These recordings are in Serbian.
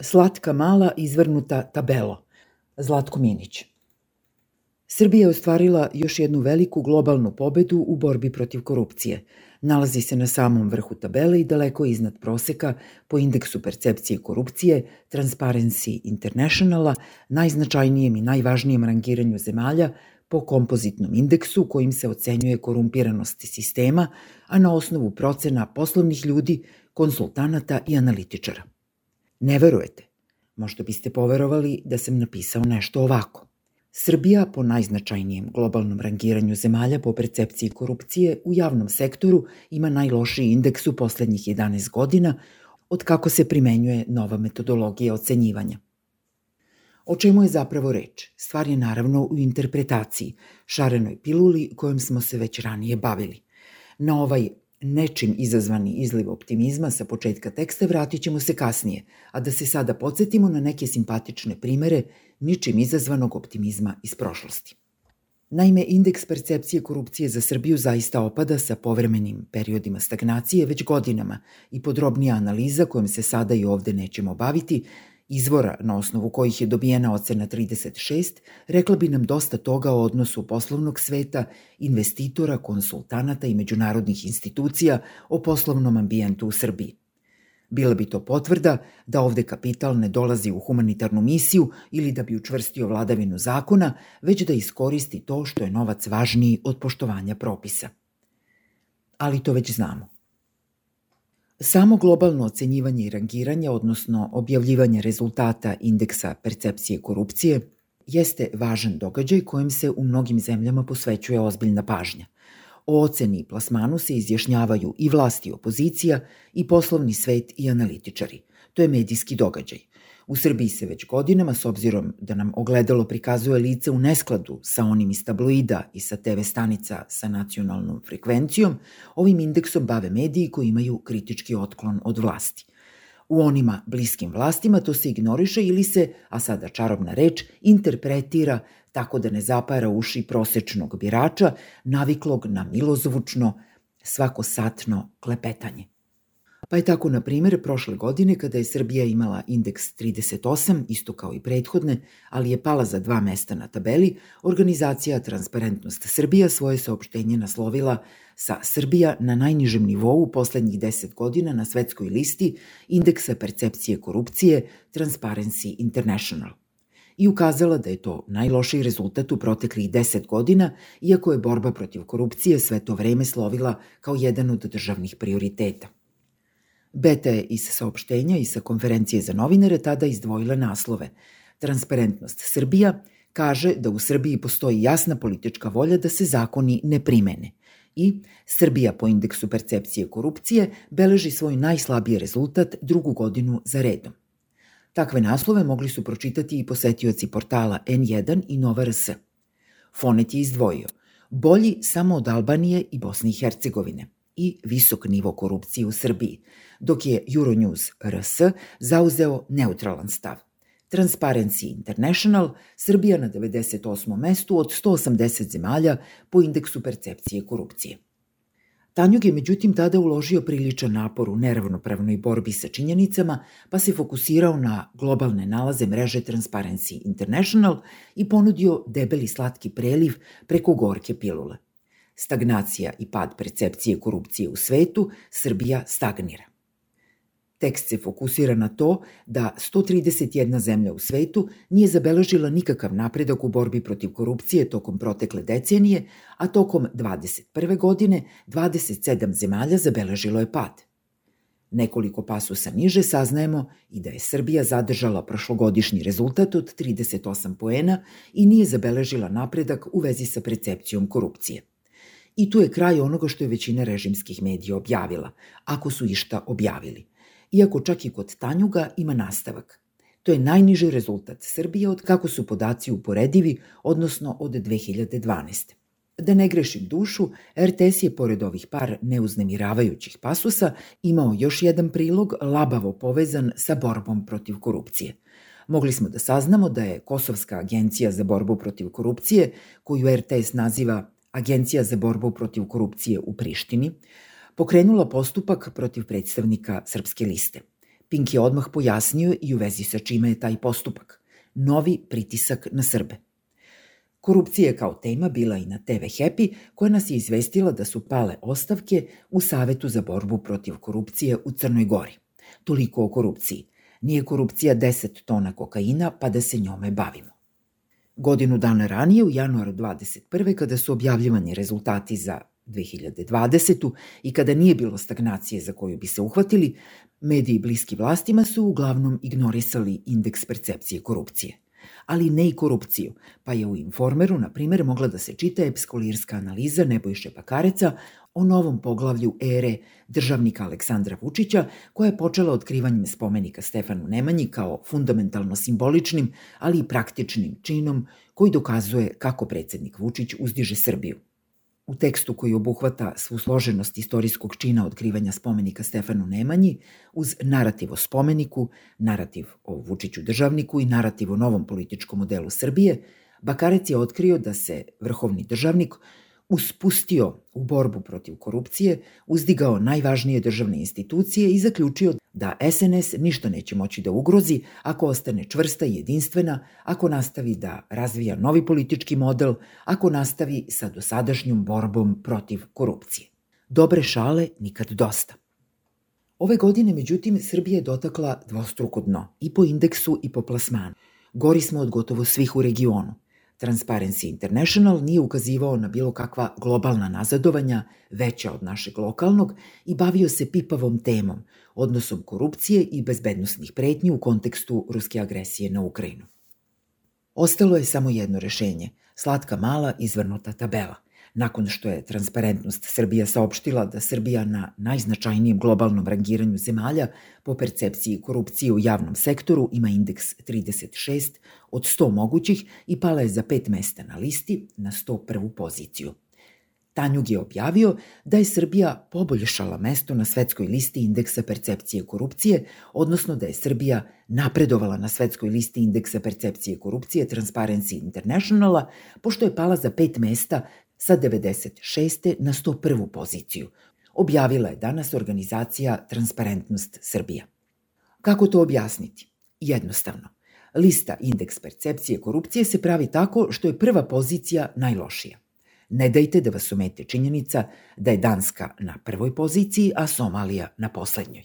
Slatka mala izvrnuta tabelo. Zlatko Minić. Srbija je ostvarila još jednu veliku globalnu pobedu u borbi protiv korupcije. Nalazi se na samom vrhu tabele i daleko iznad proseka po indeksu percepcije korupcije Transparency Internationala, najznačajnijem i najvažnijem rangiranju zemalja po kompozitnom indeksu kojim se ocenjuje korumpiranost sistema, a na osnovu procena poslovnih ljudi, konsultanata i analitičara. Ne verujete? Možda biste poverovali da sam napisao nešto ovako. Srbija po najznačajnijem globalnom rangiranju zemalja po percepciji korupcije u javnom sektoru ima najlošiji indeks u poslednjih 11 godina od kako se primenjuje nova metodologija ocenjivanja. O čemu je zapravo reč? Stvar je naravno u interpretaciji, šarenoj piluli kojom smo se već ranije bavili. Na ovaj nečim izazvani izliv optimizma sa početka teksta vratit ćemo se kasnije, a da se sada podsjetimo na neke simpatične primere ničim izazvanog optimizma iz prošlosti. Naime, indeks percepcije korupcije za Srbiju zaista opada sa povremenim periodima stagnacije već godinama i podrobnija analiza kojom se sada i ovde nećemo baviti izvora na osnovu kojih je dobijena ocena 36, rekla bi nam dosta toga o odnosu poslovnog sveta, investitora, konsultanata i međunarodnih institucija o poslovnom ambijentu u Srbiji. Bila bi to potvrda da ovde kapital ne dolazi u humanitarnu misiju ili da bi učvrstio vladavinu zakona, već da iskoristi to što je novac važniji od poštovanja propisa. Ali to već znamo. Samo globalno ocenjivanje i rangiranje, odnosno objavljivanje rezultata indeksa percepcije korupcije, jeste važan događaj kojem se u mnogim zemljama posvećuje ozbiljna pažnja. O oceni i plasmanu se izjašnjavaju i vlasti opozicija, i poslovni svet i analitičari. To je medijski događaj – U Srbiji se već godinama, s obzirom da nam ogledalo prikazuje lice u neskladu sa onim iz tabloida i sa TV stanica sa nacionalnom frekvencijom, ovim indeksom bave mediji koji imaju kritički otklon od vlasti. U onima bliskim vlastima to se ignoriše ili se, a sada čarobna reč, interpretira tako da ne zapara uši prosečnog birača, naviklog na milozvučno, svakosatno klepetanje. Pa je tako, na primjer, prošle godine, kada je Srbija imala indeks 38, isto kao i prethodne, ali je pala za dva mesta na tabeli, organizacija Transparentnost Srbija svoje saopštenje naslovila sa Srbija na najnižem nivou poslednjih 10 godina na svetskoj listi indeksa percepcije korupcije Transparency International i ukazala da je to najlošiji rezultat u proteklih 10 godina, iako je borba protiv korupcije sve to vreme slovila kao jedan od državnih prioriteta. Beta je iz saopštenja i sa konferencije za novinare tada izdvojila naslove. Transparentnost Srbija kaže da u Srbiji postoji jasna politička volja da se zakoni ne primene i Srbija po indeksu percepcije korupcije beleži svoj najslabiji rezultat drugu godinu za redom. Takve naslove mogli su pročitati i posetioci portala N1 i Nova RS. Fonet je izdvojio bolji samo od Albanije i Bosne i Hercegovine i visok nivo korupcije u Srbiji, dok je Euronews RS zauzeo neutralan stav. Transparency International, Srbija na 98. mestu od 180 zemalja po indeksu percepcije korupcije. Tanjug je međutim tada uložio priličan napor u neravnopravnoj borbi sa činjenicama, pa se fokusirao na globalne nalaze mreže Transparency International i ponudio debeli slatki preliv preko gorke pilule. Stagnacija i pad percepcije korupcije u svetu, Srbija stagnira. Tekst se fokusira na to da 131 zemlja u svetu nije zabeležila nikakav napredak u borbi protiv korupcije tokom protekle decenije, a tokom 21. godine 27 zemalja zabeležilo je pad. Nekoliko pasusa niže saznajemo i da je Srbija zadržala prošlogodišnji rezultat od 38 poena i nije zabeležila napredak u vezi sa percepcijom korupcije. I tu je kraj onoga što je većina režimskih medija objavila, ako su išta objavili – iako čak i kod Tanjuga ima nastavak. To je najniži rezultat Srbije od kako su podaci uporedivi, odnosno od 2012. Da ne grešim dušu, RTS je pored ovih par neuznemiravajućih pasusa imao još jedan prilog labavo povezan sa borbom protiv korupcije. Mogli smo da saznamo da je Kosovska agencija za borbu protiv korupcije, koju RTS naziva Agencija za borbu protiv korupcije u Prištini, pokrenula postupak protiv predstavnika Srpske liste. Pink je odmah pojasnio i u vezi sa čime je taj postupak. Novi pritisak na Srbe. Korupcija kao tema bila i na TV Happy, koja nas je izvestila da su pale ostavke u Savetu za borbu protiv korupcije u Crnoj Gori. Toliko o korupciji. Nije korupcija 10 tona kokaina, pa da se njome bavimo. Godinu dana ranije, u januaru 21. kada su objavljivani rezultati za 2020. i kada nije bilo stagnacije za koju bi se uhvatili, mediji bliski vlastima su uglavnom ignorisali indeks percepcije korupcije ali ne i korupciju, pa je u Informeru, na primjer, mogla da se čita epskolirska analiza Nebojše Pakareca o novom poglavlju ere državnika Aleksandra Vučića, koja je počela otkrivanjem spomenika Stefanu Nemanji kao fundamentalno simboličnim, ali i praktičnim činom koji dokazuje kako predsednik Vučić uzdiže Srbiju. U tekstu koji obuhvata svu složenost istorijskog čina otkrivanja spomenika Stefanu Nemanji, uz narativ o spomeniku, narativ o Vučiću državniku i narativ o novom političkom modelu Srbije, Bakarec je otkrio da se vrhovni državnik uspustio u borbu protiv korupcije, uzdigao najvažnije državne institucije i zaključio da SNS ništa neće moći da ugrozi ako ostane čvrsta i jedinstvena, ako nastavi da razvija novi politički model, ako nastavi sa dosadašnjom borbom protiv korupcije. Dobre šale nikad dosta. Ove godine, međutim, Srbija je dotakla dvostruko dno, i po indeksu i po plasmanu. Gori smo od gotovo svih u regionu. Transparency International nije ukazivao na bilo kakva globalna nazadovanja, veća od našeg lokalnog, i bavio se pipavom temom, odnosom korupcije i bezbednostnih pretnji u kontekstu ruske agresije na Ukrajinu. Ostalo je samo jedno rešenje, slatka mala izvrnuta tabela nakon što je Transparentnost Srbija saopštila da Srbija na najznačajnijem globalnom rangiranju zemalja po percepciji korupcije u javnom sektoru ima indeks 36 od 100 mogućih i pala je za pet mesta na listi na 101. poziciju. Tanjug je objavio da je Srbija poboljšala mesto na svetskoj listi indeksa percepcije korupcije, odnosno da je Srbija napredovala na svetskoj listi indeksa percepcije korupcije Transparency Internationala, pošto je pala za pet mesta sa 96. na 101. poziciju. Objavila je danas organizacija Transparentnost Srbija. Kako to objasniti? Jednostavno. Lista indeks percepcije korupcije se pravi tako što je prva pozicija najlošija. Ne dajte da vas umete činjenica da je Danska na prvoj poziciji, a Somalija na poslednjoj.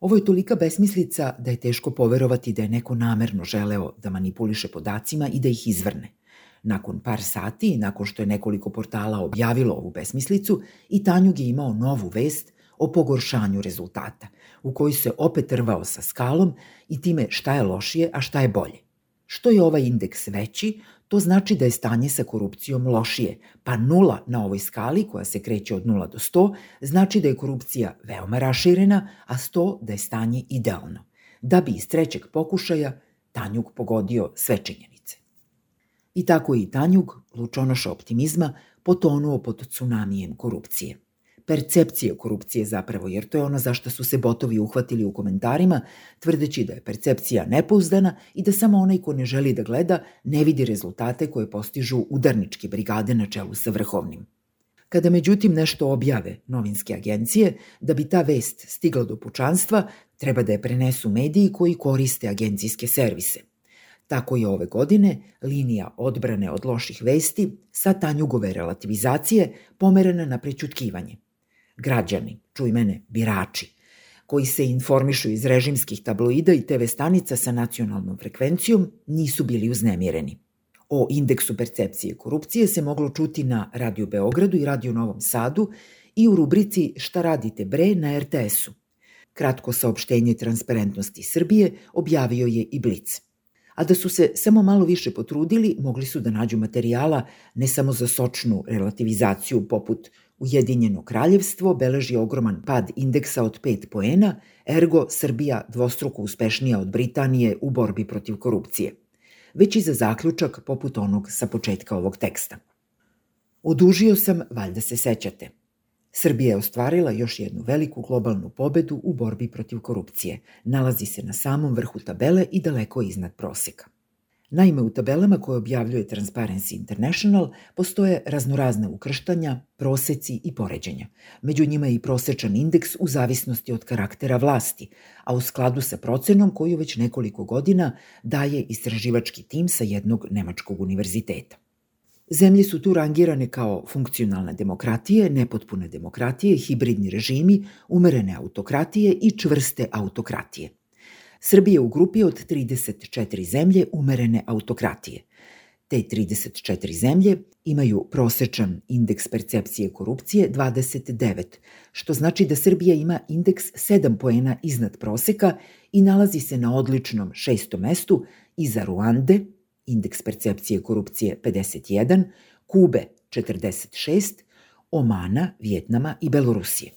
Ovo je tolika besmislica da je teško poverovati da je neko namerno želeo da manipuliše podacima i da ih izvrne – Nakon par sati, nakon što je nekoliko portala objavilo ovu besmislicu, i Tanjug je imao novu vest o pogoršanju rezultata, u kojoj se opet rvao sa skalom i time šta je lošije, a šta je bolje. Što je ovaj indeks veći, to znači da je stanje sa korupcijom lošije, pa nula na ovoj skali, koja se kreće od 0 do 100, znači da je korupcija veoma raširena, a 100 da je stanje idealno. Da bi iz trećeg pokušaja Tanjug pogodio sve činjene. I tako i Tanjug, lučonoša optimizma, potonuo pod tsunamijem korupcije. Percepcije korupcije zapravo, jer to je ono zašto su se botovi uhvatili u komentarima, tvrdeći da je percepcija nepouzdana i da samo onaj ko ne želi da gleda ne vidi rezultate koje postižu udarničke brigade na čelu sa vrhovnim. Kada međutim nešto objave novinske agencije, da bi ta vest stigla do pučanstva, treba da je prenesu mediji koji koriste agencijske servise – Tako je ove godine linija odbrane od loših vesti sa tanjugove relativizacije pomerena na prećutkivanje. Građani, čuj mene, birači, koji se informišu iz režimskih tabloida i TV stanica sa nacionalnom frekvencijom, nisu bili uznemireni. O indeksu percepcije korupcije se moglo čuti na Radio Beogradu i Radio Novom Sadu i u rubrici Šta radite bre na RTS-u. Kratko saopštenje Transparentnosti Srbije objavio je i Blic a da su se samo malo više potrudili, mogli su da nađu materijala ne samo za sočnu relativizaciju poput Ujedinjeno kraljevstvo beleži ogroman pad indeksa od 5 poena, ergo Srbija dvostruko uspešnija od Britanije u borbi protiv korupcije. Već i za zaključak poput onog sa početka ovog teksta. Odužio sam, valjda se sećate – Srbija je ostvarila još jednu veliku globalnu pobedu u borbi protiv korupcije. Nalazi se na samom vrhu tabele i daleko iznad proseka. Naime, u tabelama koje objavljuje Transparency International postoje raznorazne ukrštanja, proseci i poređenja. Među njima je i prosečan indeks u zavisnosti od karaktera vlasti, a u skladu sa procenom koju već nekoliko godina daje istraživački tim sa jednog nemačkog univerziteta. Zemlje su tu rangirane kao funkcionalne demokratije, nepotpune demokratije, hibridni režimi, umerene autokratije i čvrste autokratije – Srbije u grupi od 34 zemlje umerene autokratije. Te 34 zemlje imaju prosečan indeks percepcije korupcije 29, što znači da Srbija ima indeks 7 poena iznad proseka i nalazi se na odličnom šestom mestu iza Ruande, indeks percepcije korupcije 51, Kube 46, Omana, Vjetnama i Belorusije.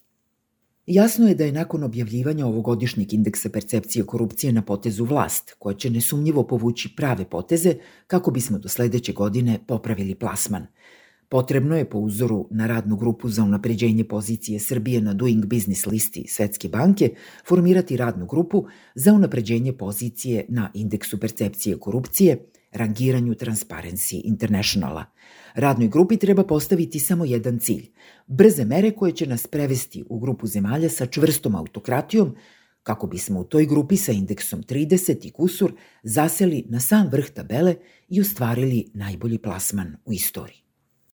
Jasno je da je nakon objavljivanja ovogodišnjeg indeksa percepcije korupcije na potezu vlast, koja će nesumnjivo povući prave poteze kako bismo do sledeće godine popravili plasman. Potrebno je po uzoru na radnu grupu za unapređenje pozicije Srbije na Doing Business listi Svetske banke formirati radnu grupu za unapređenje pozicije na indeksu percepcije korupcije, rangiranju Transparency Internationala. Radnoj grupi treba postaviti samo jedan cilj – brze mere koje će nas prevesti u grupu zemalja sa čvrstom autokratijom, kako bismo u toj grupi sa indeksom 30 i kusur zaseli na sam vrh tabele i ostvarili najbolji plasman u istoriji.